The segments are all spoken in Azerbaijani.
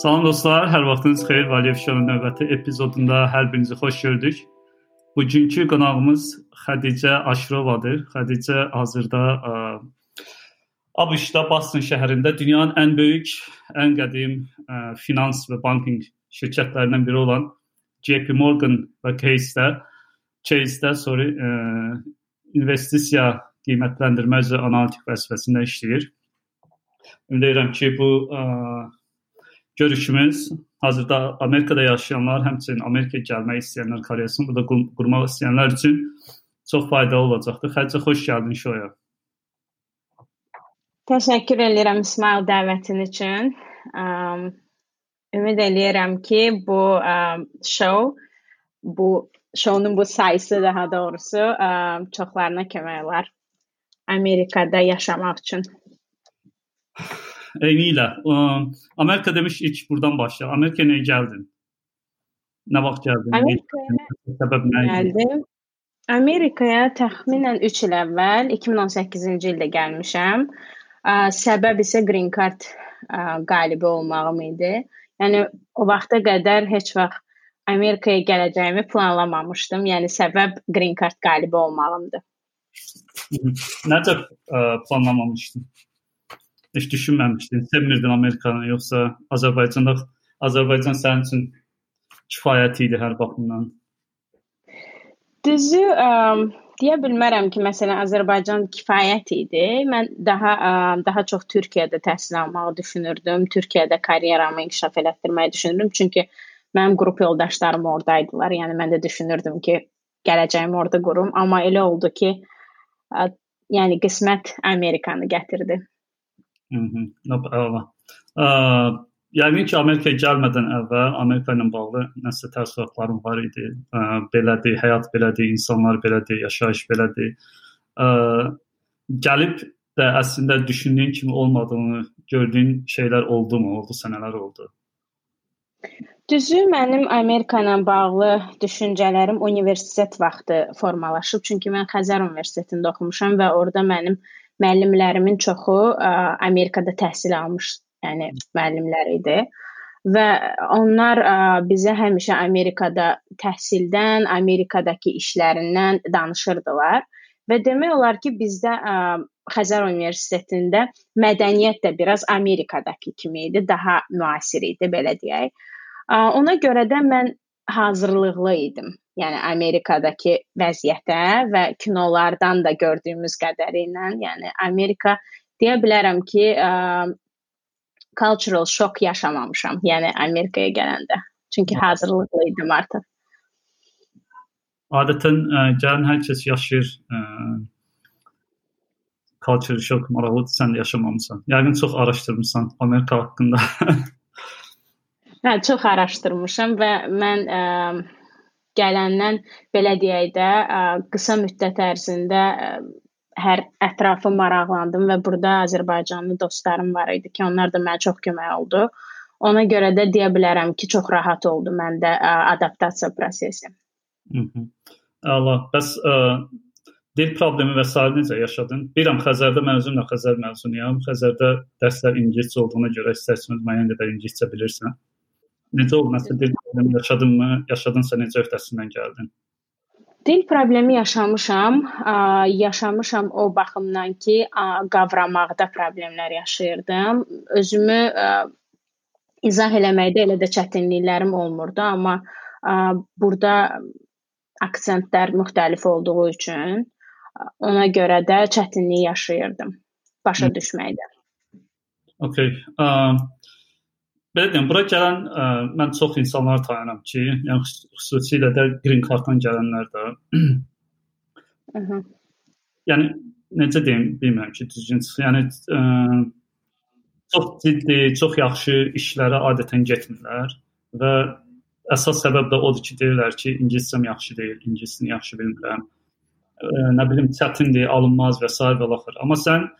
Salam dostlar, hər vaxtınız xeyir. Valiyev Şounun növbəti epizodunda hər birinizi xoş gördük. Bugünkü qonağımız Xədicə Aşırovadır. Xədicə hazırda ə, ABŞ-da Boston şəhərində dünyanın ən böyük, ən qədim ə, finans və banking şirkətlərindən biri olan JP Morgan və Chase-də Chase-də sorry, ə, investisiya qiymətləndirmə üzrə analitik vəzifəsində işləyir. Ümid edirəm ki, bu ə, görüşümüz hazırda Amerikada yaşayanlar, həmçinin Amerikaya gəlmək istəyənlər karyerasını burada qur qurmaq istəyənlər üçün çox faydalı olacaqdır. Xədicə xoş gəldin şoya. Təşəkkür edirəm İsmail dəvətin üçün. Um, ümid edirəm ki, bu um, show bu şounun bu sayısı daha doğrusu um, çoxlarına kömək olar Amerikada yaşamaq üçün. Eynilə. Amerika demiş ilk buradan başla. Amerikaya niyə gəldin? Nə vaxt gəldin? Amerikaya səbəb nə idi? Gəldim. Amerikaya təxminən 3 il əvvəl 2018-ci ildə gəlmişəm. Səbəb isə green card qalibi olmağım idi. Yəni o vaxta qədər heç vaxt Amerikaya gələcəyimi planlamamışdım. Yəni səbəb green card qalibi olmağımdır. Necə planlamamışdın? Heç düşünməmişdin? Sevmirdin Amerikanı yoxsa Azərbaycanda Azərbaycan sənin üçün kifayət idi hər baxımdan? Düzü, ə, deyə bilmərəm ki, məsələn Azərbaycan kifayət idi. Mən daha ə, daha çox Türkiyədə təhsil almağı düşünürdüm. Türkiyədə karyeramı inkişaf elətdirməyi düşünürdüm. Çünki mənim qrup yoldaşlarım oradaydılar. Yəni mən də düşünürdüm ki, gələcəyimi orada qurum, amma elə oldu ki, ə, yəni qismət Amerikanı gətirdi. Əla. Yəqin ki, Amerikaya gəlmədən əvvəl Amerika ilə bağlı nəsə təəssüratlarım var idi. Ə, belədir, həyat belədir, insanlar belədir, yaşayış belədir. Ə, gəlib də əslində düşündüyün kimi olmadığını gördüyün şeylər oldumu? Oldu sənələr oldu. Düzü mənim Amerika ilə bağlı düşüncələrim universitet vaxtı formalaşıb. Çünki mən Xəzər Universitetində oxumuşam və orada mənim müəllimlərimin çoxu ə, Amerikada təhsil almış, yəni müəllimlər idi və onlar ə, bizə həmişə Amerikada təhsildən, Amerikadakı işlərindən danışırdılar və demək olar ki, bizdə ə, Xəzər Universitetində mədəniyyət də biraz Amerikadakı kimi idi, daha müasir idi, belə deyək. Ə, ona görə də mən hazırlıqlı idim yəni Amerikadakı vəziyyətə və kinolardan da gördüyümüz qədərilə, yəni Amerika deyə bilərəm ki, ə, cultural şok yaşamamışam, yəni Amerikaya gələndə. Çünki hazırlıqlı idim artıq. Adətən ə, gələn hər kəs yaşayır ə, culture shock maraqlıdır, sən də yaşamamısan. Yəqin çox araşdırmısan Amerika haqqında. hə, çox araşdırmışam və mən ə, gələndən belə deyək də qısa müddət ərzində hər ətrafı maraqlandım və burada Azərbaycanlı dostlarım var idi ki, onlar da mənə çox kömək oldu. Ona görə də deyə bilərəm ki, çox rahat oldu məndə adaptasiya prosesi. Mhm. Allah, bəs ə, dil problemi və sair necə yaşadın? Bilirəm Xəzərdə mən özüm də Xəzər məzunuyam. Xəzərdə dərslər ingiliscə olduğuna görə istərsiniz müəyyən qədər ingiliscə bilirsən. Necə oldu? Məsələn, dil problemi yaşadınmı? Yaşadınsa necə öhdəsindən gəldin? Dil problemi yaşamışam. Yaşamışam o baxımdan ki, qavramaqda problemlər yaşayırdım. Özümü izah eləməkdə elə də çətinliklərim olmurdu, amma burada aksentlər müxtəlif olduğu üçün ona görə də çətinlik yaşayırdım başa düşməkdə. Okay. Um, Belə deyim, bura gələn ə, mən çox insanlar tanıyıram ki, yəni xüsusilə də green carddan gələnlər də. Mhm. yəni necə deyim, bilmirəm ki, düzgün çıx. Yəni ə, çox ciddi, çox yaxşı işlərə adətən getmirlər və əsas səbəb də odur ki, deyirlər ki, ingiliscəm yaxşı deyil, ingiliscəni yaxşı bilmirəm. Ə, nə bilim, çətindir, alınmaz və s. və axır. Amma sən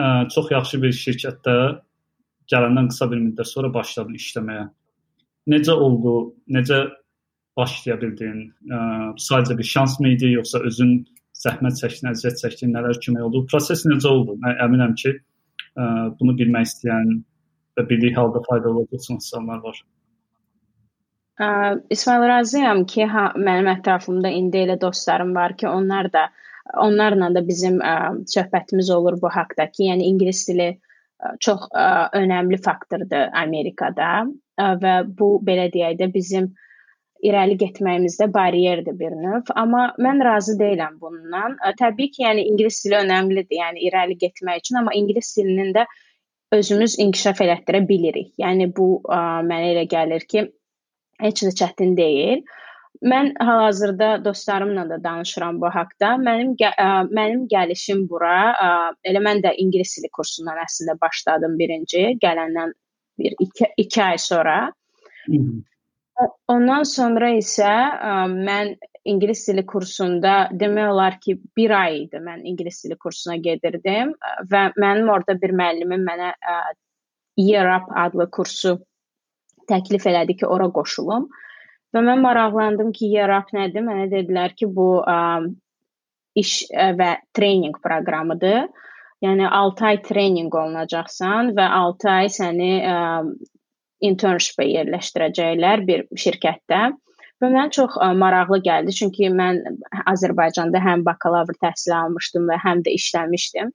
ə, çox yaxşı bir şirkətdə gələndən qısa bir müddət sonra başladın işləməyə. Necə oldu? Necə başlaya bildin? Ə, sadəcə bir şansmı idi, yoxsa özün zəhmət çəkdin, əziyyət çəkdin, nələr kömək oldu? Proses necə oldu? Mən əminəm ki, ə, bunu bilmək istəyən və bildiyi halda faydalı olacaq insanlar var. Ə, İsmail razıyam ki, ha, mənim ətrafımda indi elə dostlarım var ki, onlar da onlarla da bizim ə, söhbətimiz olur bu haqqda ki, yəni ingilis dili ə, çox ə, önəmli faktordur Amerikada ə, və bu belə deyək də bizim irəli getməyimizdə bariyerdir bir növ, amma mən razı deyiləm bundan. Ə, təbii ki, yəni ingilis dili önəmlidir, yəni irəli getmək üçün, amma ingilis dilinin də özümüz inkişaf elətdirə bilirik. Yəni bu ə, mənə elə gəlir ki, heç də çətin deyil. Mən hal-hazırda dostlarımla da danışıram bu haqqda. Mənim ə, mənim gəlişim bura, ə, elə mən də ingilis dili kursundan əslində başladım birinci, gələndən bir 2 ay sonra. Hı -hı. Ondan sonra isə ə, mən ingilis dili kursunda demək olar ki, 1 ay idi mən ingilis dili kursuna gedirdim və mənim orada bir müəllimim mənə ə, Up adlı kursu təklif elədi ki, ora qoşulum. Və mən maraqlandım ki, Yarap nədir? Mənə dedilər ki, bu ə, iş və treyninq proqramıdır. Yəni 6 ay treyninq olunacaqsan və 6 ay səni ə, internship-ə yerləşdirəcəklər bir şirkətdə. Və mənə çox ə, maraqlı gəldi, çünki mən Azərbaycanda həm bakalavr təhsili almışdım və həm də işləmişdim.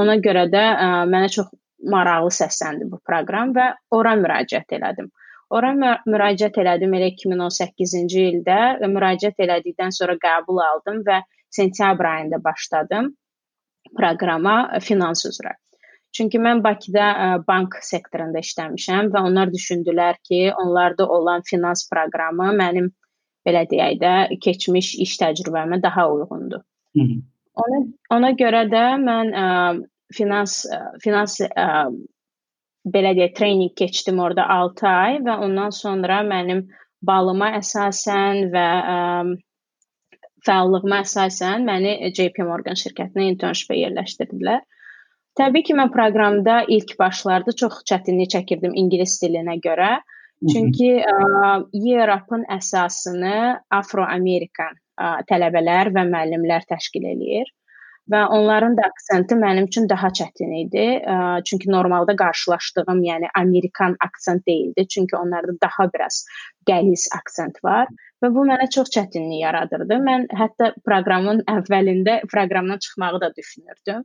Ona görə də ə, mənə çox maraqlı səsləndi bu proqram və ora müraciət elədim. Ora müraciət elədim elə 2018-ci ildə. Müraciət elədikdən sonra qəbul aldım və sentyabr ayında başladım proqrama finans üzrə. Çünki mən Bakıda bank sektorunda işləmişəm və onlar düşündülər ki, onlarda olan finans proqramı mənim belə deyək də keçmiş iş təcrübəmə daha uyğundur. Hı -hı. Ona ona görə də mən ə, finans ə, finans ə, belə deyək, treyninq keçdim orada 6 ay və ondan sonra mənim balıma əsasən və ə, fəallığıma əsasən məni JP Morgan şirkətinə internship yerləşdirdilər. Təbii ki, mən proqramda ilk başlarda çox çətinlik çəkirdim ingilis dilinə görə. Çünki Year-Up-ın əsasını Afro-Amerikan tələbələr və müəllimlər təşkil eləyir və onların da aksenti mənim üçün daha çətin idi. Çünki normalda qarşılaşdığım, yəni Amerikan aksent deyildi. Çünki onlarda daha biraz qəliz aksent var və bu mənə çox çətinlik yaradırdı. Mən hətta proqramın əvvəlində proqramdan çıxmağı da düşünürdüm.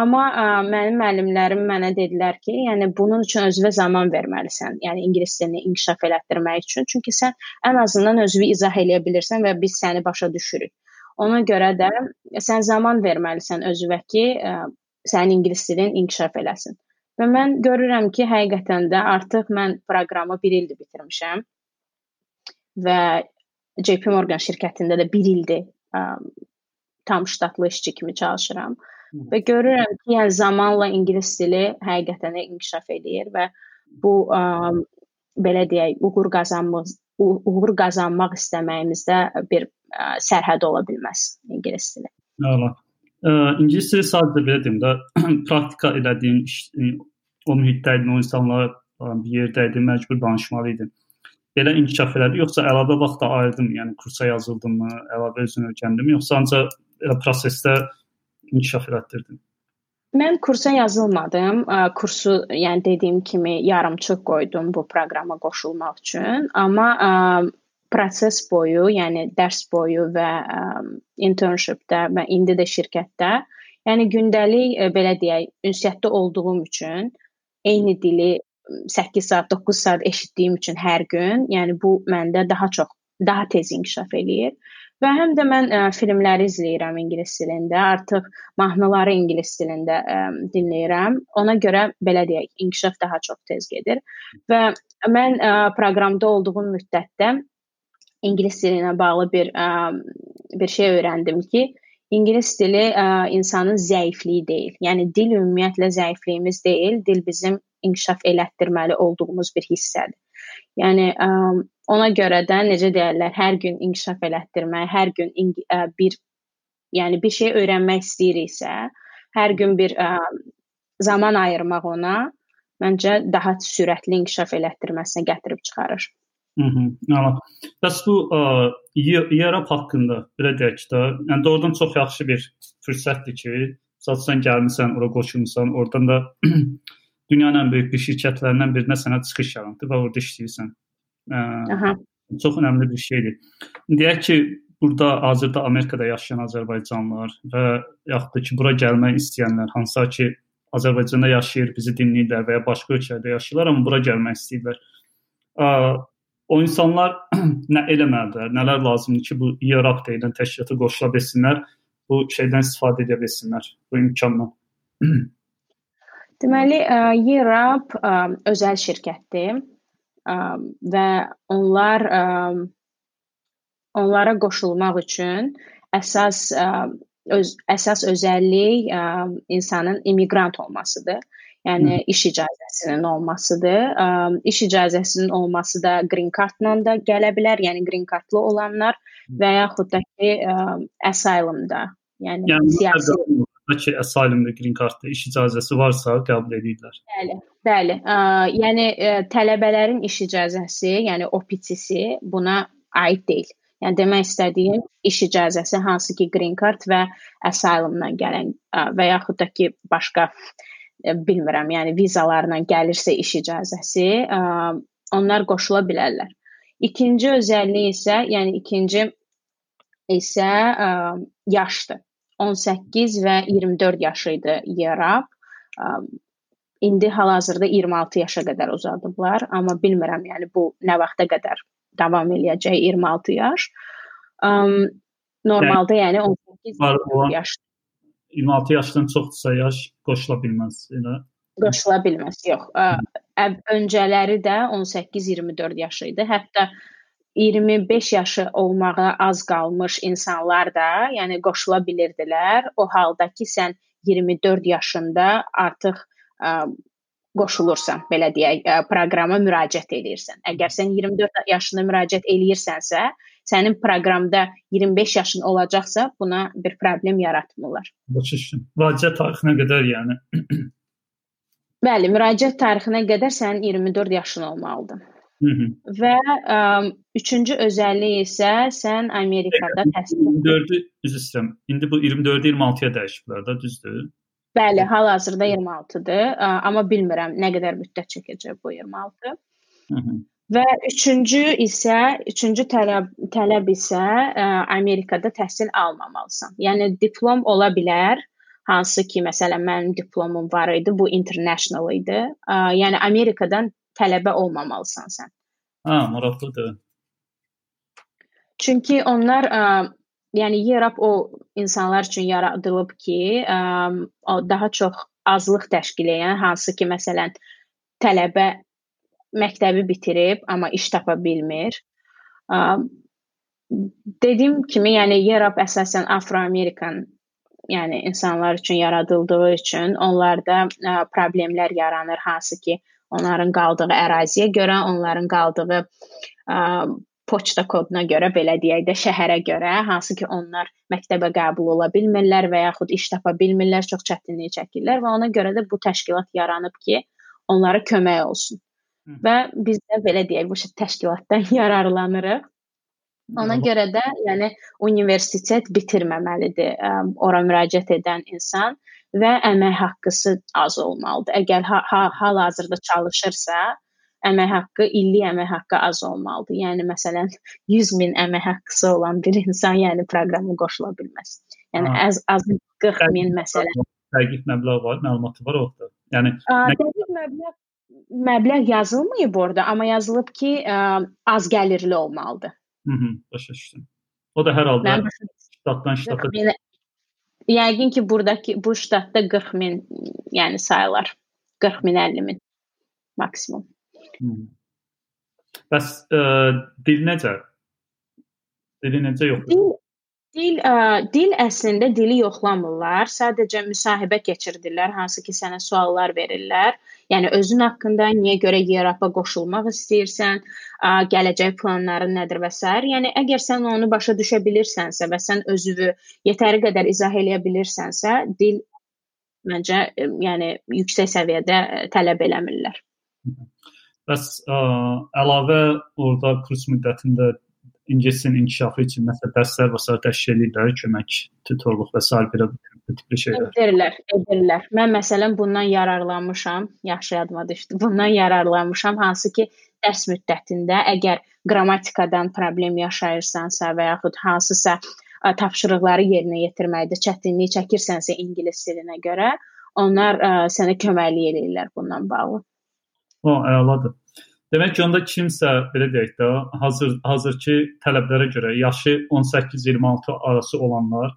Amma ə, mənim müəllimlərim mənə dedilər ki, yəni bunun üçün özünə zaman verməlisən. Yəni ingilis dilini inkişaf elətdirmək üçün. Çünki sən ən azından özünü izah eləyə bilirsən və biz səni başa düşürük. Ona görə də sən zaman verməlisən özünə ki, ə, sənin ingilis dilin inkişaf eləsin. Və mən görürəm ki, həqiqətən də artıq mən proqramı 1 ildir bitirmişəm. Və JP Morgan şirkətində də 1 ildir ə, tam ştatlı işçi kimi çalışıram. Hı. Və görürəm ki, yəni zamanla ingilis dili həqiqətən də inkişaf edir və bu ə, belə deyək, uğur qazanmaq uğur qazanmaq istəməyimizdə bir ə, sərhəd ola bilməz ingilis dili. Əla. İngilis dili sadəcə belə deyim də praktika elədiyin iş, o mühitdə idin, o insanlarla bir yerdə idin, məcbur danışmalı idin. Belə inkişaf elədi, yoxsa əlavə vaxt da ayırdın, yəni kursa yazıldınmı, əlavə özünü öyrəndinmi, yoxsa ancaq elə prosesdə inkişaf elətdirdin? Mən kursa yazılmadım. Kursu, yəni dediyim kimi yarımçıq qoydum bu proqrama qoşulmaq üçün, amma proses boyu, yəni dərs boyu və ə, internshipdə və indi də şirkətdə, yəni gündəlik ə, belə deyək, ünsiyyətdə olduğum üçün eyni dili 8 saat, 9 saat eşitdiyim üçün hər gün, yəni bu məndə daha çox, daha tez inkişaf eləyir. Və həm də mən ə, filmləri izləyirəm ingilis dilində, artıq mahnıları ingilis dilində ə, dinləyirəm. Ona görə belə deyək, inkişaf daha çox tez gedir. Və mən ə, proqramda olduğum müddətdə ingilis dili ilə bağlı bir ə, bir şey öyrəndim ki, ingilis dili ə, insanın zəifliyi deyil. Yəni dil ümumiyyətlə zəifliyimiz deyil, dil bizim inkişaf elətdirməli olduğumuz bir hissədir. Yəni ə, ona görə də necə deyirlər, hər gün inkişaf elətdirmək, hər gün ə, bir yəni bir şey öyrənmək istəyiriksə, hər gün bir ə, zaman ayırmaq ona məncə daha sürətli inkişaf elətdirməsinə gətirib çıxarır. Mhm. Anladım. Bəs bu Europe haqqında belə deyək də, yəni doğrudan çox yaxşı bir fürsətdir ki, məsələn gəlmisən, ora qoşulmusan, oradan da dünyanın ən böyük bir şirkətlərindən birinə sənə çıxış yarandı və orada işləyirsən. Aha. Çox önəmli bir şeydir. Deyək ki, burada hazırda Amerikada yaşayan azərbaycanlılar və yaxud da ki, bura gəlmək istəyənlər, hansısa ki, Azərbaycanda yaşayır, bizi dinləyirlər və ya başqa ölkələrdə yaşayırlar, amma bura gəlmək istəyirlər. O insanlar nə eləməlidirlər, nələr lazımdır ki, bu IRAP deyilən təşkilata qoşula bilsinlər, bu şeydən istifadə edə bilsinlər, bu imkandan. Deməli, IRAP özəl şirkətdir və onlar onlara qoşulmaq üçün əsas öz əsas özəllik insanın immiqrant olmasıdır. Yəni Hı. iş icazəsinin olmasıdır. Ə, iş icazəsinin olması da green cardla da gələ bilər. Yəni green cardlı olanlar və yaxud da ki, ə, asylum-da, yəni, yəni siyasi ki, asylum-da green cardda iş icazəsi varsa qəbul edirlər. Bəli, bəli. Ə, yəni ə, tələbələrin iş icazəsi, yəni OPT-si buna aid deyil. Yəni demək istədiyim iş icazəsi hansı ki green card və asylum-dan gələn və yaxud da ki başqa bilmirəm, yəni vizalarla gəlirsə iş icazəsi, onlar qoşula bilərlər. İkinci özəlliyi isə, yəni ikinci isə yaşdır. 18 və 24 yaş idi Yerab. İndi hal-hazırda 26 yaşa qədər uzadıblar, amma bilmirəm, yəni bu nə vaxta qədər davam eləyəcək 26 yaş. Um, normalda yəni, yəni 18 yaş 26 yaşdan çoxdursa yaş qoşula bilməz elə. Qoşula bilməz, yox. Ə, öncələri də 18-24 yaş idi. Hətta 25 yaşı olmağa az qalmış insanlar da, yəni qoşula bilirdilər. O halda ki, sən 24 yaşında artıq ə, qoşulursan, belə deyək, proqrama müraciət edirsən. Əgər sən 24 yaşında müraciət eləyirsənsə, sənin proqramda 25 yaşın olacaqsa, buna bir problem yaratmırlar. Başa. Müraciət tarixinə qədər, yəni. Bəli, müraciət tarixinə qədər sənin 24 yaşın olmalıdır. Hı -hı. Və ə, üçüncü özəlliyi isə sən Amerikada təhsil 24-ü üzr istəyirəm. İndi bu 24-ü 26-ya dəyişiblər də, düzdür? Bəli, hal-hazırda 26-dır, amma bilmirəm nə qədər müddət çəkəcək bu 26. Hı -hı. Və üçüncü isə, üçüncü tələb tələb isə ə, Amerikada təhsil almamalısan. Yəni diplom ola bilər, hansı ki, məsələn, mənim diplomum var idi, bu international idi. Ə, yəni Amerikadan tələbə olmamalısan sən. Ha, maraqlıdır. Çünki onlar ə, yəni YRAP o insanlar üçün yaradılıb ki, ə, o daha çox azlıq təşkil edən, hansı ki, məsələn, tələbə məktəbi bitirib, amma iş tapa bilmir. Dediyim kimi, yəni YRAP əsasən Afro-Amerikan yəni insanlar üçün yaradıldığı üçün onlarda ə, problemlər yaranır, hansı ki, onların qaldığı əraziyə görə, onların qaldığı ə, poçta koduna görə, belə deyək də, şəhərə görə, hansı ki, onlar məktəbə qəbul ola bilmirlər və yaxud iş tapa bilmirlər, çox çətinlik çəkirlər və ona görə də bu təşkilat yaranıb ki, onlara kömək olsun. Və biz də belə deyək, bu təşkilatdan yararlanırıq. Ona görə də, yəni universitet bitirməməlidir ora müraciət edən insan və əmək haqqısı az olmalıdır. Əgər ha, ha hal-hazırda çalışırsa, əmək haqqı, illik əmək haqqı az olmalıdır. Yəni məsələn 100 min əmək haqqısı olan bir insan yəni proqrama qoşula bilməz. Yəni ha. az az 40 min məsələn. Dəqiq məbləğ var, məlumatı var orada. Yəni dəqiq məbləğ məbləğ yazılmayıb orada, amma yazılıb ki, ə, az gəlirli olmalıdır. Mhm, başa düşdüm. O da hər halda ştatdan ştata Yəqin ki, buradakı bu ştatda 40 min, yəni sayılar. 40 min, 50 min maksimum. Bəs ə, dil necə? Dili necə yoxdur? Dil, dil, ə, dil əslində dili yoxlamırlar. Sadəcə müsahibə keçirdirlər, hansı ki, sənə suallar verirlər. Yəni özün haqqında, niyə görə YRAP-a qoşulmaq istəyirsən, gələcək planların nədir və s. Yəni əgər sən onu başa düşə bilirsənsə və sən özünü yetəri qədər izah eləyə bilirsənsə, dil məncə yəni yüksək səviyyədə tələb eləmirlər. Bəs ə, əlavə orada kurs müddətində ingiliscənin inkişafı üçün məsələn dərslər və sair təşkil edirlər, kömək, tutorluq və sair belə bu tipli şeylər. Edirlər, edirlər. Mən məsələn bundan yararlanmışam, yaxşı yadıma düşdü. Bundan yararlanmışam, hansı ki dərs müddətində əgər qrammatikadan problem yaşayırsansa və yaxud hansısa tapşırıqları yerinə yetirməkdə çətinlik çəkirsənsə ingilis dilinə görə, onlar ə, sənə köməklik eləyirlər bundan bağlı. O, əladır. Demək ki, onda kimsə belə deyək də, hazır hazırki tələblərə görə yaşı 18-26 arası olanlar,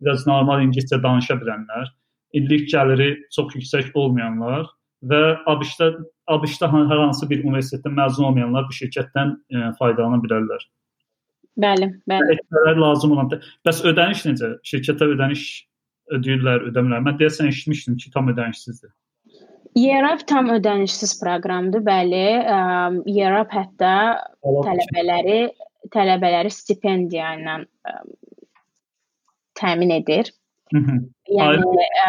biraz normal ingiliscə danışa bilənlər, illik gəliri çox yüksək olmayanlar və ABŞ-da ABŞ-da hər hansı bir universitetdən məzun olmayanlar bu şirkətdən e, faydalana bilərlər. Bəli, bəli. Etmələr lazım olanda. Bəs ödəniş necə? Şirkətə ödəniş ödəyirlər, ödəmirlər. Mən deyəsən eşitmişdim ki, tam ödənişsizdir. YRAP tam ödənişsiz proqramdır, bəli. YRAP hətta tələbələri tələbələri stipendiya ilə təmin edir. Hı -hı. Yəni ə,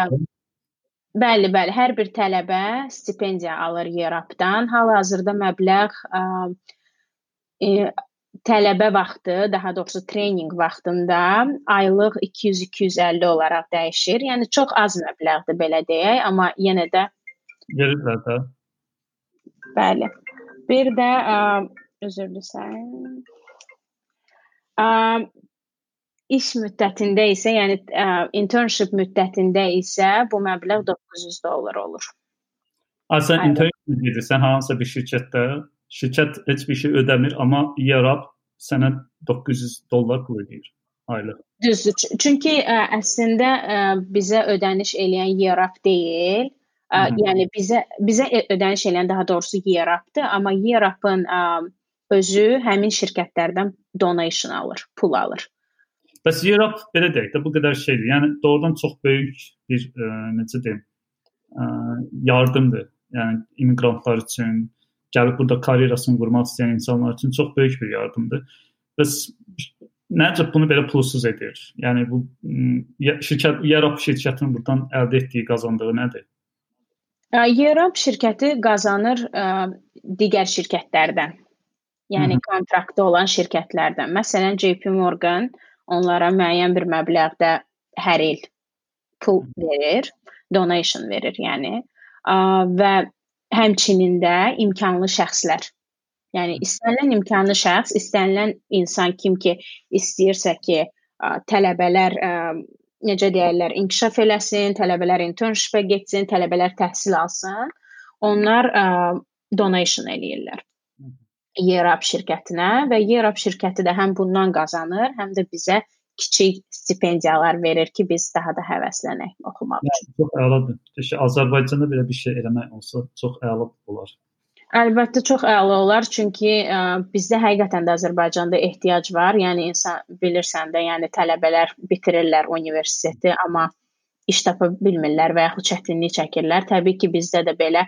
bəli, bəli, hər bir tələbə stipendiya alır YRAP-dan. Hal-hazırda məbləğ ə, ə, tələbə vaxtı, daha doğrusu treninq vaxtında aylıq 200-250 olaraq dəyişir. Yəni çox az məbləğdir belə deyək, amma yenə də Verirlər də. Bəli. Bir də ə, üzr istəyirəm. Ə, iş müddətində isə, yəni ə, internship müddətində isə bu məbləğ 900 dollar olur. Sən internship edirsən hansısa bir şirkətdə, şirkət heç bir şey ödəmir, amma yarab sənə 900 dollar pul ödəyir aylıq. Düzdür. Çünki ə, əslində ə, bizə ödəniş eləyən yarab deyil, Ə, yəni bizə bizə ödəniş edən daha doğrusu YRAP-dır, amma YRAP-ın özü həmin şirkətlərdən donation alır, pul alır. Bəs YRAP belə deyək də bu qədər şeydir. Yəni doğrudan çox böyük bir ə, necə deyim, ə, yardımdır. Yəni immiqrantlar üçün, gəlib burada karyerasını qurmaq istəyən insanlar üçün çox böyük bir yardımdır. Bəs necə bunu belə pulsuz edir? Yəni bu şirkət YRAP şirkətinin burdan əldə etdiyi qazandığı nədir? Europe şirkəti qazanır ə, digər şirkətlərdən. Yəni Hı -hı. kontraktda olan şirkətlərdən. Məsələn, JP Morgan onlara müəyyən bir məbləğdə hər il pul verir, donation verir, yəni. Ə, və həmçinin də imkanlı şəxslər. Yəni istənilən imkanlı şəxs, istənilən insan kim ki istəyirsə ki, ə, tələbələr ə, necə deyirlər, inkişaf eləsin, tələbələr internship-ə getsin, tələbələr təhsil alsın. Onlar ə, donation eləyirlər. Yerab şirkətinə və Yerab şirkəti də həm bundan qazanır, həm də bizə kiçik stipendiyalar verir ki, biz daha da həvəslənək oxumaq üçün. Çox əladır. Azərbaycanda belə bir şey eləmək olsa, çox əla olar. Əlbəttə çox əla olar, çünki ə, bizdə həqiqətən də Azərbaycanda ehtiyac var. Yəni insan bilirsən də, yəni tələbələr bitirirlər universiteti, amma iş tapa bilmirlər və yaxud çətinlik çəkirlər. Təbii ki, bizdə də belə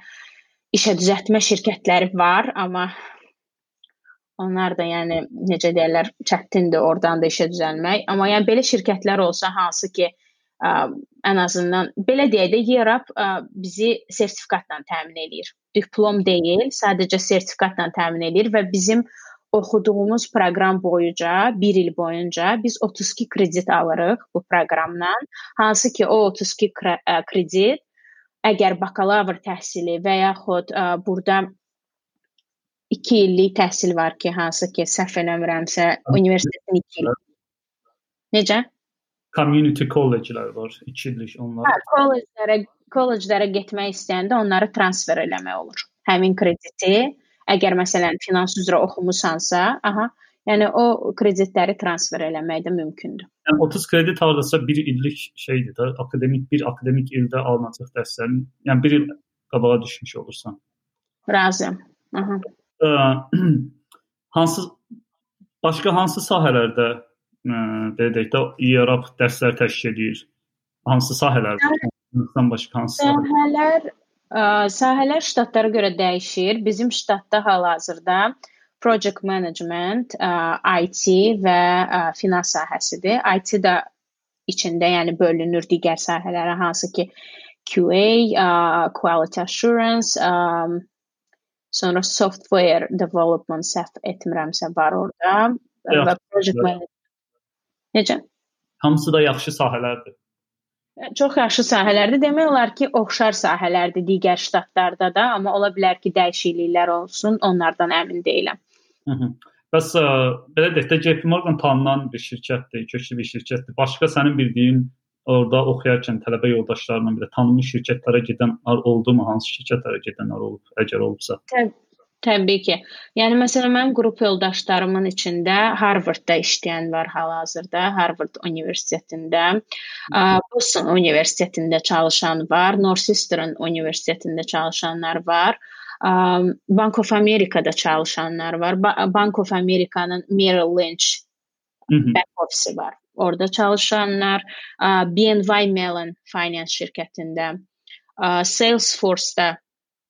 işə düzəltmə şirkətləri var, amma onlar da yəni necə deyirlər, çətindir oradan da işə düzəlmək. Amma yəni belə şirkətlər olsa hansı ki, ə, ən azından belə deyək də YERAP ə, bizi sertifikatla təmin eləyir diplom deyil, sadəcə sertifikatla təmin edir və bizim oxuduğumuz proqram boyunca 1 il boyunca biz 32 kredit alırıq bu proqramdan. Hansı ki o 32 kredit əgər bakalavr təhsili və yaxud ə, burada 2 illik təhsil var ki, hansı ki səhv eləmirəmsə universitetin 2 il. Necə? Community college-lər var, 2 illik onlar. Hə, kolleclərə kolleclərə getmək istəyəndə onları transfer eləmək olur. Həmin krediti əgər məsələn finans üzrə oxumusansa, aha, yəni o kreditləri transfer eləmək də mümkündür. Yəni 30 kredit hardasa 1 illik şeydir də, akademik bir akademik ildə alınacaq dərslərin, yəni 1 il qabağa düşmüş olursan. Razıyam. Aha. Ə, hansı başqa hansı sahələrdə belə deyək də İRAP dərslər təşkil edir? Hansı sahələrdə? Bundan başqa hansı sahələr? Ə, sahələr ştatlara görə dəyişir. Bizim ştatda hal-hazırda project management, ə, IT və ə, finans sahəsidir. IT də içində, yəni bölünür digər sahələrə, hansı ki QA, ə, quality assurance, ə, sonra software development səhv etmirəmsə var orada. və project manager. Necə? Hamısı da yaxşı sahələrdir. Çox yaxşı sahələrdir. Demək olar ki, oxşar sahələrdir digər ştatlarda da, amma ola bilər ki, dəyişikliklər olsun, onlardan əmin deyiləm. Hı -hı. Bəs ə, belə deyək də JP Morgan tanınan bir şirkətdir, köklü bir şirkətdir. Başqa sənin bildiyin orada oxuyarkən tələbə yoldaşlarınla belə tanınmış şirkətlərə gedən oldumu? Hansı şirkətlərə gedənlər olub, əgər olubsa? Təbii Təbii ki. Yəni məsələn mənim qrup yoldaşlarımın içində Harvardda işləyən var hal-hazırda, Harvard Universitetində, Boston Universitetində çalışan var, Northeastern Universitetində çalışanlar var. Bank of America'da çalışanlar var. Bank of America'nın Merrill Lynch back office var. Orada çalışanlar, BNY Mellon Finance şirkətində, Salesforce-da,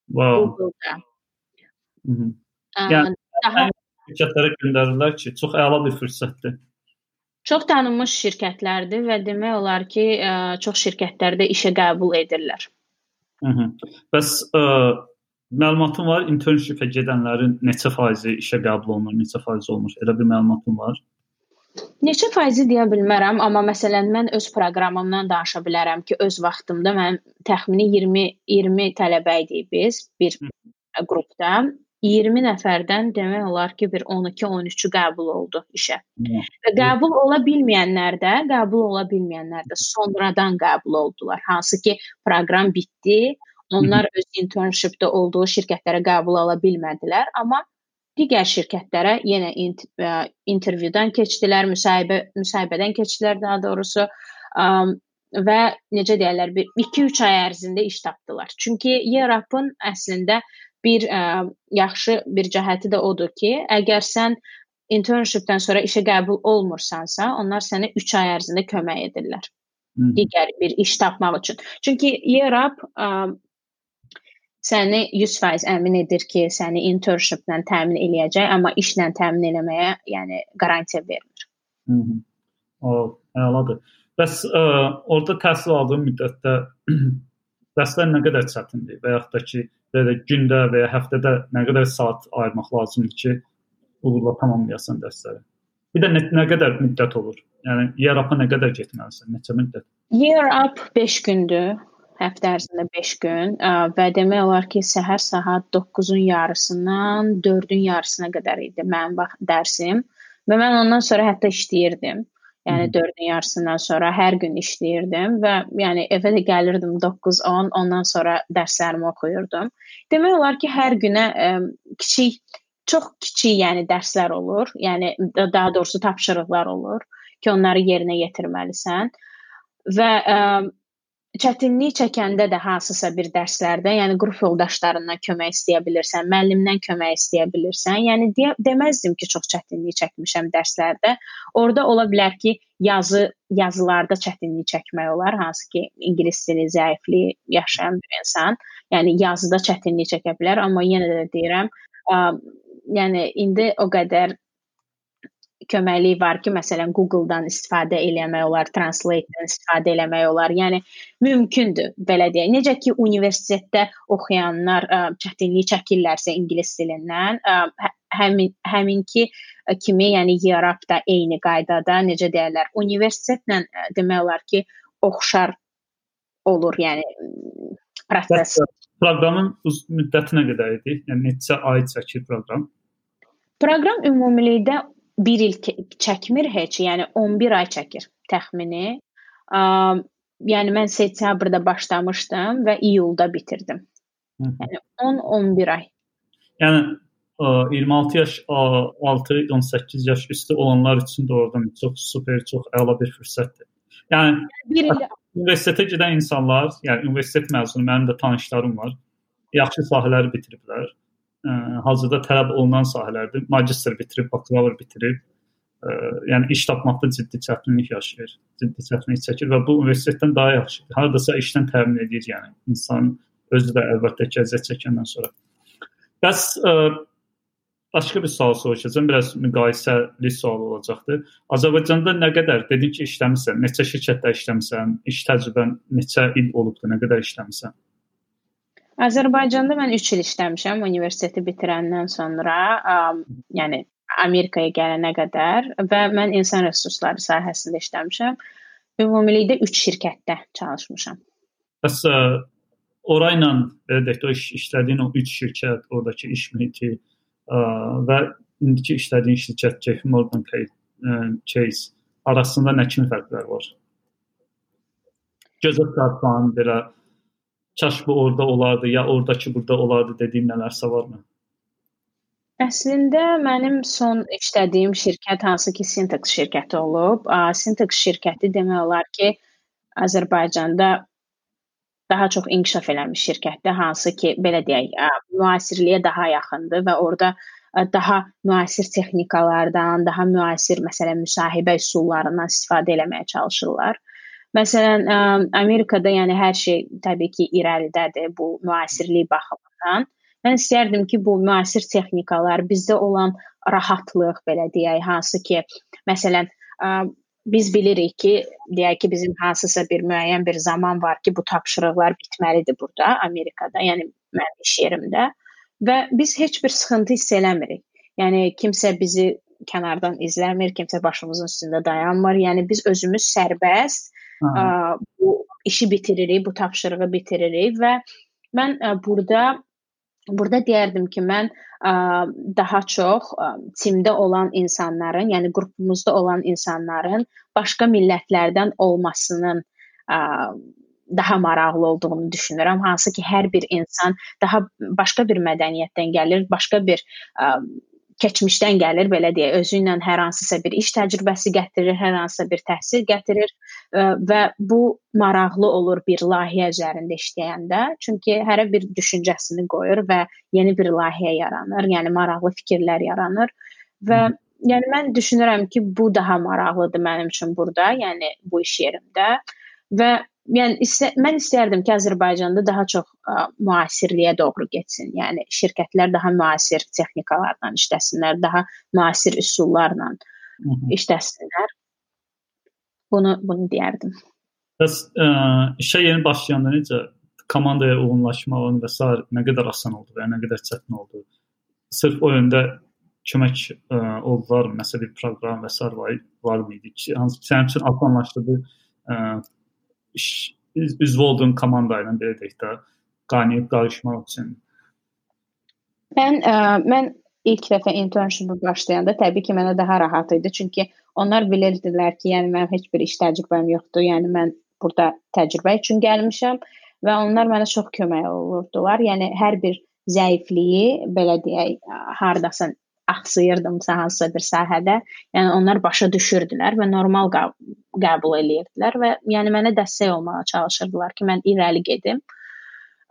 wow. Google-da Hı -hı. Yəni daha şirkətlərə göndərirlər ki, çox əla bir fürsətdir. Çox tanınmış şirkətlərdir və demək olar ki, ə, çox şirkətlərdə işə qəbul edirlər. Mhm. Bəs ə, məlumatın var internship-ə gedənlərin neçə faizi işə qəbul olunur, neçə faizi olmur? Elə bir məlumatın var? Neçə faizi deyə bilmərəm, amma məsələn mən öz proqramımdan danışa bilərəm ki, öz vaxtımda mən təxmini 20 20 tələbə idik biz bir Hı. qrupda 20 nəfərdən demək olar ki, bir 12-13-ü qəbul oldu işə. Və qəbul ola bilməyənlər də, qəbul ola bilməyənlər də sonradan qəbul oldular. Hansı ki, proqram bitdi, onlar öz internshipdə olduğu şirkətlərə qəbul ala bilmədilər, amma digər şirkətlərə yenə int intervyudan keçdilər, müsahibə müsahibədən keçdilər daha doğrusu. Və necə deyirlər, bir 2-3 ay ərzində iş tapdılar. Çünki Yearup'ın əslində bir ə, yaxşı bir cəhəti də odur ki, əgər sən internshipdən sonra işə qəbul olmursansa, onlar sənə 3 ay ərzində kömək edirlər. Hı. Digər bir iş tapmaq üçün. Çünki Yearp ə, səni 100% əmin edir ki, səni internshiplə təmin eləyəcək, amma işlə təmin eləməyə, yəni qarantiya vermir. Hı -hı. O, əladır. Bəs ə, orada təhsil aldığın müddətdə dərslər nə qədər çətindir və yaxud da ki, belə gündə və ya həftədə nə qədər saat ayırmaq lazımdır ki, uğurla tamamlayasan dərsləri? Bir də nə, nə qədər müddət olur? Yəni year up-a nə qədər getməlisən? Neçə müddət? Year up 5 gündür. Həftə ərzində 5 gün və demək olar ki, səhər saat 9-un yarısından 4-ün yarısına qədər idi mənim vaxt dərsim və mən ondan sonra hətta işləyirdim. Yəni 4-ün yarısından sonra hər gün işləyirdim və yəni evə də gəlirdim 9-10, ondan sonra dərslərimi oxuyurdum. Demək olar ki, hər günə ə, kiçik çox kiçik, yəni dərslər olur. Yəni daha doğrusu tapşırıqlar olur ki, onları yerinə yetirməlisən. Və ə, çətinlik çəkəndə də hansısa bir dərslərdə, yəni qrup yoldaşlarından kömək istəyə bilirsən, müəllimdən kömək istəyə bilirsən. Yəni deyə, deməzdim ki, çox çətinlik çəkmişəm dərslərdə. Orda ola bilər ki, yazı yazılarda çətinlik çəkmək olar, hansı ki, ingilis dili zəifliyi yaşayan bir insan, yəni yazıda çətinlik çəkə bilər, amma yenə də deyirəm, ə, yəni indi o qədər köməkliyi var ki, məsələn Google-dan istifadə eləmək olar, Translate-dan istifadə eləmək olar. Yəni mümkündür belə deyək. Necə ki universitetdə oxuyanlar ə, çətinlik çəkirlərsə ingilis dilindən, ə, hə, həmin həminki kimi, yəni Europe da eyni qaydada necə deyirlər, universitetlə ə, demək olar ki, oxşar olur, yəni proses. Proqramın müddəti nə qədər idi? Yəni neçə ay çəkir proqram? Proqram ümumilikdə 1 il çəkmir heç, yəni 11 ay çəkir təxmini. Yəni mən sentyabrda başlamışdım və iyulda bitirdim. Yəni 10-11 ay. Yəni ə, 26 yaş, 6-18 yaş üstü olanlar üçün doğrudan çox super, çox əla bir fürsətdir. Yəni bir il universitetə gedən insanlar, yəni universitet məzunu mənim də tanışlarım var. Yaxşı sahələri bitiriblər ə, hazırda tələb olunan sahələrdir. Magistr bitirib, bakalavr bitirib, ə, yəni iş tapmaqda ciddi çətinlik yaşayır, ciddi çətinlik çəkir və bu universitetdən daha yaxşıdır. Hardasa işdən təmin edir, yəni insan özü də əlbəttə ki, əziyyət çəkəndən sonra. Bəs ə, başqa bir sual soruşacağam, biraz müqayisəli sual olacaqdır. Azərbaycanda nə qədər dedin ki, işləmisən, neçə şirkətdə işləmisən, iş təcrübən neçə il olubdu, nə qədər işləmisən? Azərbaycanda mən 3 il işləmişəm universiteti bitirəndən sonra. Ə, yəni Amerikaya gələnə qədər və mən insan resursları sahəsində işləmişəm. Ümumilikdə 3 şirkətdə çalışmışam. Bəs ə, orayla belə deyək, o iş, işlədiyin o 3 şirkət, oradakı iş mühiti ə, və indiki işlədiyin şirkət JP Morgan Chase arasında nə kimi fərqlər var? Gözə çarpan belə kaş bu orada olardı ya oradakı burada olardı dediyim nələrsə varmı? Əslində mənim son işlədiyim şirkət hansı ki Sintex şirkəti olub. Sintex şirkəti demək olar ki Azərbaycanda daha çox inkişaf eləmiş şirkətdir, hansı ki belə deyək, müasirliyə daha yaxındır və orada daha müasir texnikalardan, daha müasir məsələn müsahibə üsullarından istifadə etməyə çalışırlar. Məsələn, Amerikada yəni hər şey təbii ki irəlidədir bu müasirlik baxımından. Mən istərdim ki, bu müasir texnikalar, bizdə olan rahatlıq, belə deyək, hansı ki, məsələn, biz bilirik ki, deyək ki, bizim hansısa bir müəyyən bir zaman var ki, bu tapşırıqlar bitməlidir burada, Amerikada, yəni mənim iş yerimdə və biz heç bir sıxıntı hiss eləmirik. Yəni kimsə bizi kənardan izləmir, kimsə başımızın üstündə dayanmır. Yəni biz özümüz sərbəst ə, bu işi bitiririk, bu tapşırığı bitiririk və mən ə, burada Burada deyərdim ki, mən ə, daha çox ə, timdə olan insanların, yəni qrupumuzda olan insanların başqa millətlərdən olmasının ə, daha maraqlı olduğunu düşünürəm. Hansı ki, hər bir insan daha başqa bir mədəniyyətdən gəlir, başqa bir ə, keçmişdən gəlir, belə deyək, özü ilə hər hansısa bir iş təcrübəsi gətirir, hər hansısa bir təhsil gətirir ə, və bu maraqlı olur bir layihə üzərində işləyəndə, çünki hərə bir düşüncəsini qoyur və yeni bir layihə yaranır, yəni maraqlı fikirlər yaranır. Və yəni mən düşünürəm ki, bu daha maraqlıdır mənim üçün burada, yəni bu iş yerimdə. Və yəni istə, mən istərdim ki, Azərbaycanda daha çox ə, müasirliyə doğru getsin. Yəni şirkətlər daha müasir texnikalarla işləsinlər, daha müasir üsullarla Hı -hı. işləsinlər. Bunu bunu deyərdim. Bəs ə, işə yeni başlayanda necə komandaya uyğunlaşmağın və s. nə qədər asan oldu və nə qədər çətin oldu? Sırf o yöndə kömək ə, oldular, məsələn bir proqram və s. var, var mıydı ki, hansı sənin üçün asanlaşdırdı ə, üzv olduğun komanda ilə belə deyək də qaynayıb qarışmaq üçün? Mən ə, mən ilk dəfə internship başlayanda təbii ki, mənə daha rahat idi, çünki onlar bilirdilər ki, yəni mənim heç bir iş təcrübəm yoxdur. Yəni mən burada təcrübə üçün gəlmişəm və onlar mənə çox kömək olurdular. Yəni hər bir zəifliyi belə deyək, hardasan axsayırdımsa hansısa bir sahədə, yəni onlar başa düşürdülər və normal qəbul eləyirdilər və yəni mənə dəstək olmağa çalışırdılar ki, mən irəli gedim.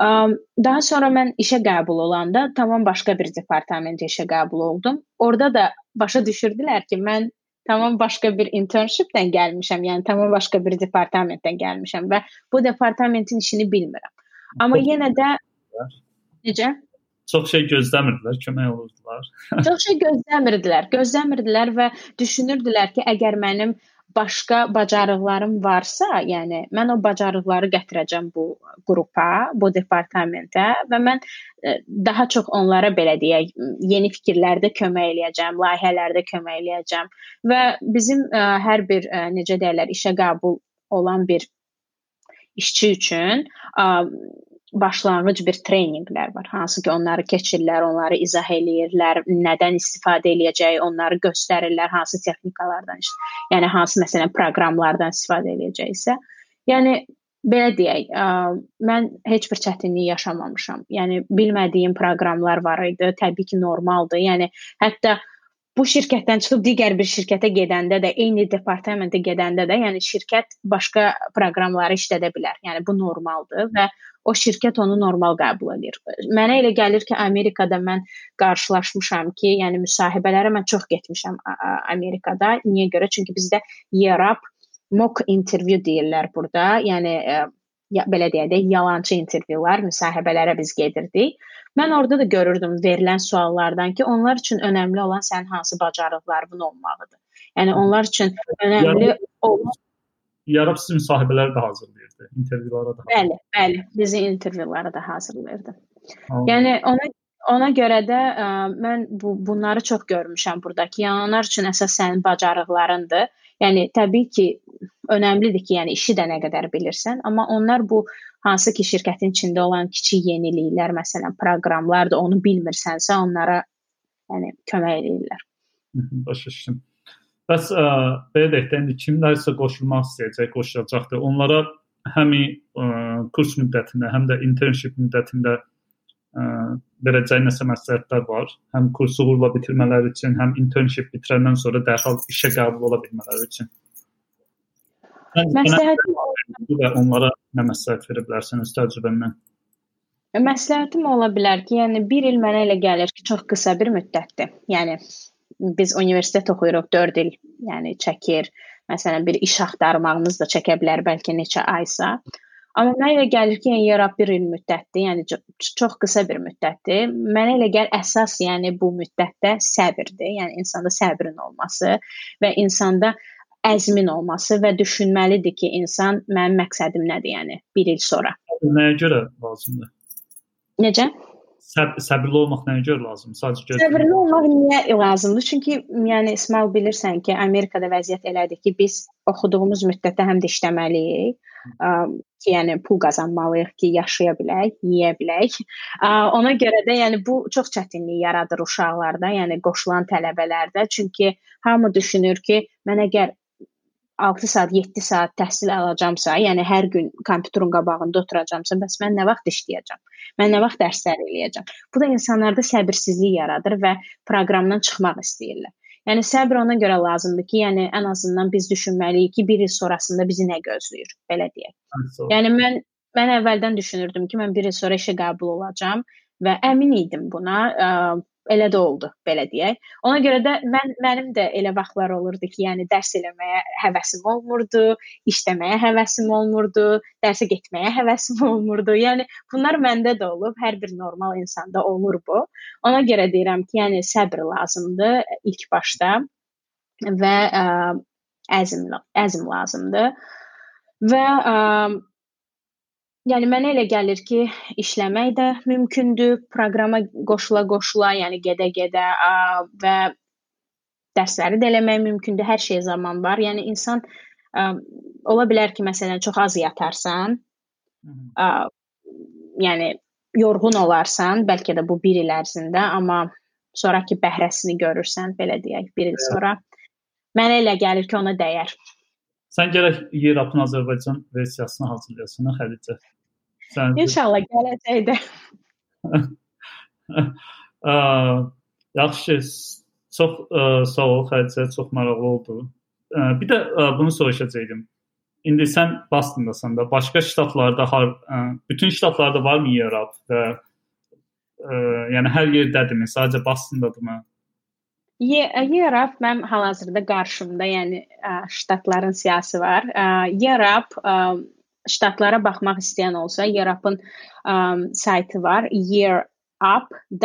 Daha sonra mən işə qəbul olanda tamam başqa bir departamentə işə qəbul oldum. Orada da başa düşürdülər ki, mən tamam başqa bir internshipdən gəlmişəm, yəni tamam başqa bir departamentdən gəlmişəm və bu departamentin işini bilmirəm. Amma yenə də necə? Çox şey gözləmirdilər, kömək olurdular. çox şey gözləmirdilər, gözləmirdilər və düşünürdülər ki, əgər mənim başqa bacarıqlarım varsa, yəni mən o bacarıqları gətirəcəm bu qrupa, bu departamentə və mən e, daha çox onlara belə deyək, yeni fikirlərdə kömək eləyəcəm, layihələrdə kömək eləyəcəm və bizim ə, e, hər bir ə, e, necə deyirlər, işə qəbul olan bir işçi üçün ə, başlanğıc bir treyninqlər var, hansı ki, onları keçirlər, onları izah eləyirlər, nədən istifadə eləyəcəyi, onları göstərirlər, hansı texnikalardan, yəni hansı məsələn proqramlardan istifadə eləyəcəksə. Yəni belə deyək, ə, mən heç bir çətinlik yaşamamışam. Yəni bilmədiyim proqramlar var idi, təbii ki, normaldır. Yəni hətta bu şirkətdən çıxıb digər bir şirkətə gedəndə də, eyni departamentə gedəndə də, yəni şirkət başqa proqramları işlədə bilər. Yəni bu normaldır və o şirkət onu normal qəbul edir. Mənə elə gəlir ki, Amerikada mən qarşılaşmışam ki, yəni müsahibələrə mən çox getmişəm Amerikada. Niyə görə? Çünki bizdə YRAP mock interview deyirlər burada. Yəni ə, ya, belə deyək də, yalançı intervyular, müsahibələrə biz gedirdik. Mən orada da görürdüm verilən suallardan ki, onlar üçün önəmli olan sənin hansı bacarıqların olmalıdır. Yəni onlar üçün önəmli olan yarab sizin müsahibələri də hazırlayırdı, intervyulara da. Bəli, bəli, bizi intervyulara da hazırlayırdı. Anladım. Yəni ona ona görə də ə, mən bu bunları çox görmüşəm burdakı. Yəni onlar üçün əsas sənin bacarıqlarındır. Yəni təbii ki, önəmlidir ki, yəni işi də nə qədər bilirsən, amma onlar bu hansı ki şirkətin içində olan kiçik yeniliklər, məsələn, proqramlardır, onu bilmirsənsə, onlara yəni kömək edirlər. Başa düşdüm. Bəs ə, belə deyək də indi kimlərsə qoşulmaq istəyəcək, qoşulacaqdır. Onlara həm ə, kurs müddətində, həm də internship müddətində ə, verəcəyi nəsə məsləhətlər var. Həm kursu uğurla bitirmələri üçün, həm internship bitirəndən sonra dərhal işə qəbul ola bilmələri üçün. Məsləhətim və onlara nə məsləhət verə bilərsən öz təcrübəndən? Məsləhətim ola bilər ki, yəni 1 il mənə elə gəlir ki, çox qısa bir müddətdir. Yəni biz universitet oxuyuruq 4 il, yəni çəkir. Məsələn, bir iş axtarmağınız da çəkə bilər bəlkə neçə aysa. Amma mənə elə gəlir ki, yəni yarab bir il müddətdir, yəni çox qısa bir müddətdir. Mənə elə gəlir əsas, yəni bu müddətdə səbirdir. Yəni insanda səbrin olması və insanda əzmin olması və düşünməlidir ki, insan mənim məqsədim nədir, yəni 1 il sonra. Nəyə görə lazımdır? Necə? Səb səbirli olmaq nəyə görə lazımdır? Sadəcə gözləmək. Səbirli olmaq niyə lazımdır? Çünki yəni İsmail bilirsən ki, Amerikada vəziyyət elədir ki, biz oxuduğumuz müddətdə həm də işləməliyik. Ki, yəni pul qazanmalıyıq ki, yaşaya bilək, yeyə bilək. Ona görə də yəni bu çox çətinlik yaradır uşaqlarda, yəni qoşulan tələbələrdə. Çünki hamı düşünür ki, mən əgər 6 saat, 7 saat təhsil alacamsa, yəni hər gün kompüterin qabağında oturacamsa, bəs mən nə vaxt işləyəcəm? Mən nə vaxt dərslər eləyəcəm? Bu da insanlarda səbirsizlik yaradır və proqramdan çıxmaq istəyirlər. Yəni səbr ona görə lazımdır ki, yəni ən azından biz düşünməliyik ki, 1 il sonrasında bizi nə gözləyir, belə deyək. Yəni mən mən əvvəldən düşünürdüm ki, mən 1 il sonra işə qəbul olacağam və əmin idim buna. Ə, elə də oldu, belə deyək. Ona görə də mən mənim də elə vaxtlar olurdu ki, yəni dərs eləməyə həvəsim olmurdu, işləməyə həvəsim olmurdu, dərsə getməyə həvəsim olmurdu. Yəni bunlar məndə də olub, hər bir normal insanda olur bu. Ona görə deyirəm ki, yəni səbr lazımdır ilk başda və ə, əzm əzm lazımdır. Və ə, Yəni mənə elə gəlir ki, işləmək də mümkündür, proqrama qoşula-qoşula, yəni gedə-gedə və dərsləri də eləmək mümkündür. Hər şey zaman var. Yəni insan ə, ola bilər ki, məsələn, çox az yatarsan. Ə, yəni yorğun olarsan, bəlkə də bu 1 il ərzində, amma sonrakı bəhrəsini görürsən, belə deyək, 1 il sonra. Mənə elə gəlir ki, ona dəyər. Sən gərək YRAP-ın Azərbaycan versiyasını hazırlayasan, Xədicə. Sən İnşallah gələcəkdə. Yaxşı, çox ə, sağ ol Xədicə, çox maraqlı oldu. Ə, bir də ə, bunu soruşacaqdım. İndi sən Bostondasan da, başqa ştatlarda har, ə, bütün ştatlarda varmı YRAP və ə, yəni hər yerdədirmi, sadəcə Bostondadırmı? YRAP mənim hal-hazırda qarşımda, yəni ştatların siyahısı var. YRAP ştatlara baxmaq istəyən olsa, YRAP-ın saytı var, yearup.org.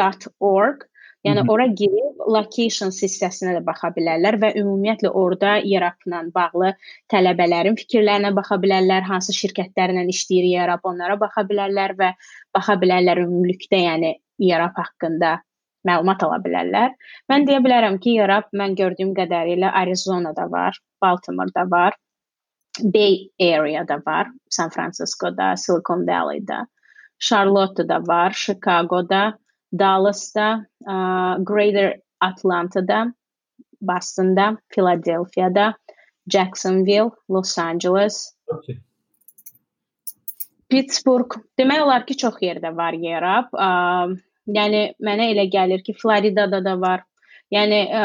Yəni ora girib locations hissəsinə də baxa bilərlər və ümumiyyətlə orada YRAP-la bağlı tələbələrin fikirlərinə baxa bilərlər, hansı şirkətlərlə işləyir YRAP, onlara baxa bilərlər və baxa bilərlər ümumilikdə, yəni YRAP haqqında məlumat ala bilərlər. Mən deyə bilərəm ki, Yarab mən gördüyüm qədərilə Arizonada var, Baltimore-da var, Bay Area-da var, San Francisco-da, Silicon Valley-da, Charlotte-da var, Chicago-da, Dallas-da, uh, Greater Atlanta-da, Boston-da, Philadelphia-da, Jacksonville, Los Angeles, okay. Pittsburgh. Demək olar ki, çox yerdə var Yarab. Uh, Yəni mənə elə gəlir ki, Floridada da var. Yəni ə,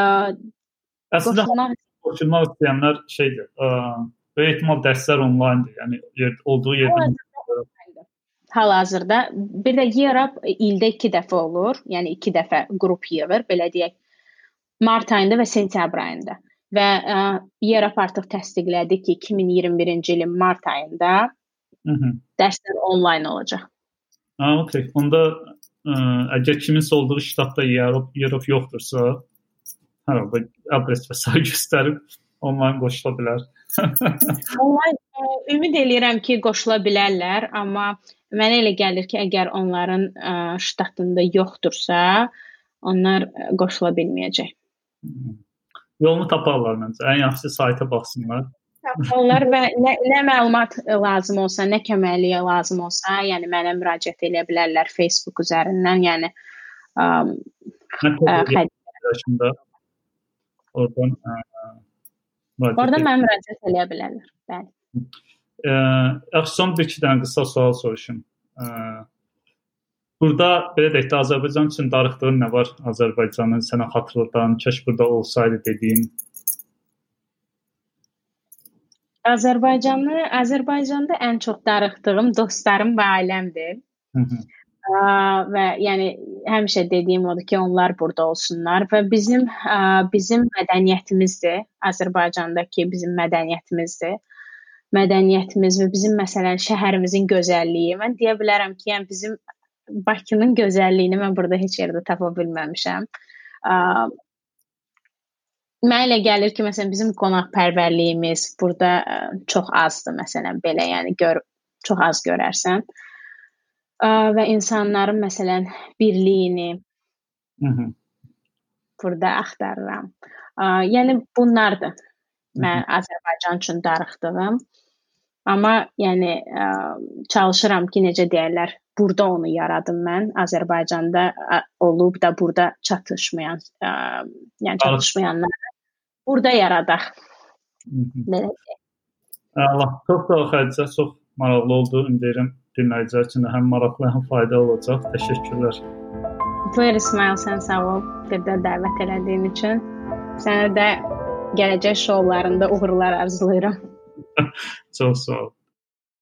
əslində qoşulmaq, qoşulmaq istəyənlər şeydir. Ə, böyük ehtimal dərslər onlayndır. Yəni yer, olduğu yerdə hal-hazırda bir də Yerab ildə 2 dəfə olur. Yəni 2 dəfə qrup yığır, belə deyək. Mart ayında və sentyabr ayında. Və ə, Yerab artıq təsdiqlədi ki, 2021-ci ilin mart ayında Hı -hı. dərslər onlayn olacaq. Ha, okey. Onda ə, əgər kiminsə olduğu ştatda Europe, Europe yoxdursa, hər halda adres və sair göstərib onlayn qoşula bilər. onlayn ə, ümid eləyirəm ki, qoşula bilərlər, amma mənə elə gəlir ki, əgər onların ə, ştatında yoxdursa, onlar qoşula bilməyəcək. Yolunu taparlar məncə. Ən yaxşısı sayta baxsınlar. Taparlar və nə, nə məlumat lazım olsa, nə köməkliyə lazım olsa, yəni mənə müraciət edə bilərlər Facebook üzərindən, yəni ə, ə, yaşında oradan ə, Oradan mənə müraciət edə bilərlər. Bəli. Ə, yaxşı son bir iki dənə qısa sual soruşum. Ə, burada belə deyək də Azərbaycan üçün darıxdığın nə var? Azərbaycanın sənə xatırladan, kəş burada olsaydı dediyin Azərbaycanı, Azərbaycanda ən çox darıxdığım dostlarım və ailəmdir. Hı -hı və yəni həmişə dediyim odur ki, onlar burada olsunlar və bizim bizim mədəniyyətimizdir, Azərbaycandakı bizim mədəniyyətimizdir. Mədəniyyətimiz və bizim məsələn şəhərimizin gözəlliyi. Mən deyə bilərəm ki, yəni bizim Bakının gözəlliyini mən burada heç yerdə tapa bilməmişəm. Mənə elə gəlir ki, məsələn bizim qonaqpərvərliyimiz burada çox azdır, məsələn belə, yəni gör çox az görərsən. Ə, və insanların məsələn birliyini Hı -hı. burada axtarıram. Yəni bunlardır. Mən Hı -hı. Azərbaycan üçün darıxdığım. Amma yəni çalışıram ki, necə deyirlər, burada onu yaradım mən. Azərbaycanda olub da burada çatışmayan, yəni çatışmayanlar burada yaradaq. Belə deyək. Allah çox sağ ol Xədicə, çox maraqlı oldu. Ümid edirəm dinləyicilər üçün həm maraqlı, həm faydalı olacaq. Təşəkkürlər. Buyur İsmail, sən sağ ol. Burada dəvət elədiyin üçün. Sənə də gələcək şoularında uğurlar arzulayıram. Çox sağ ol.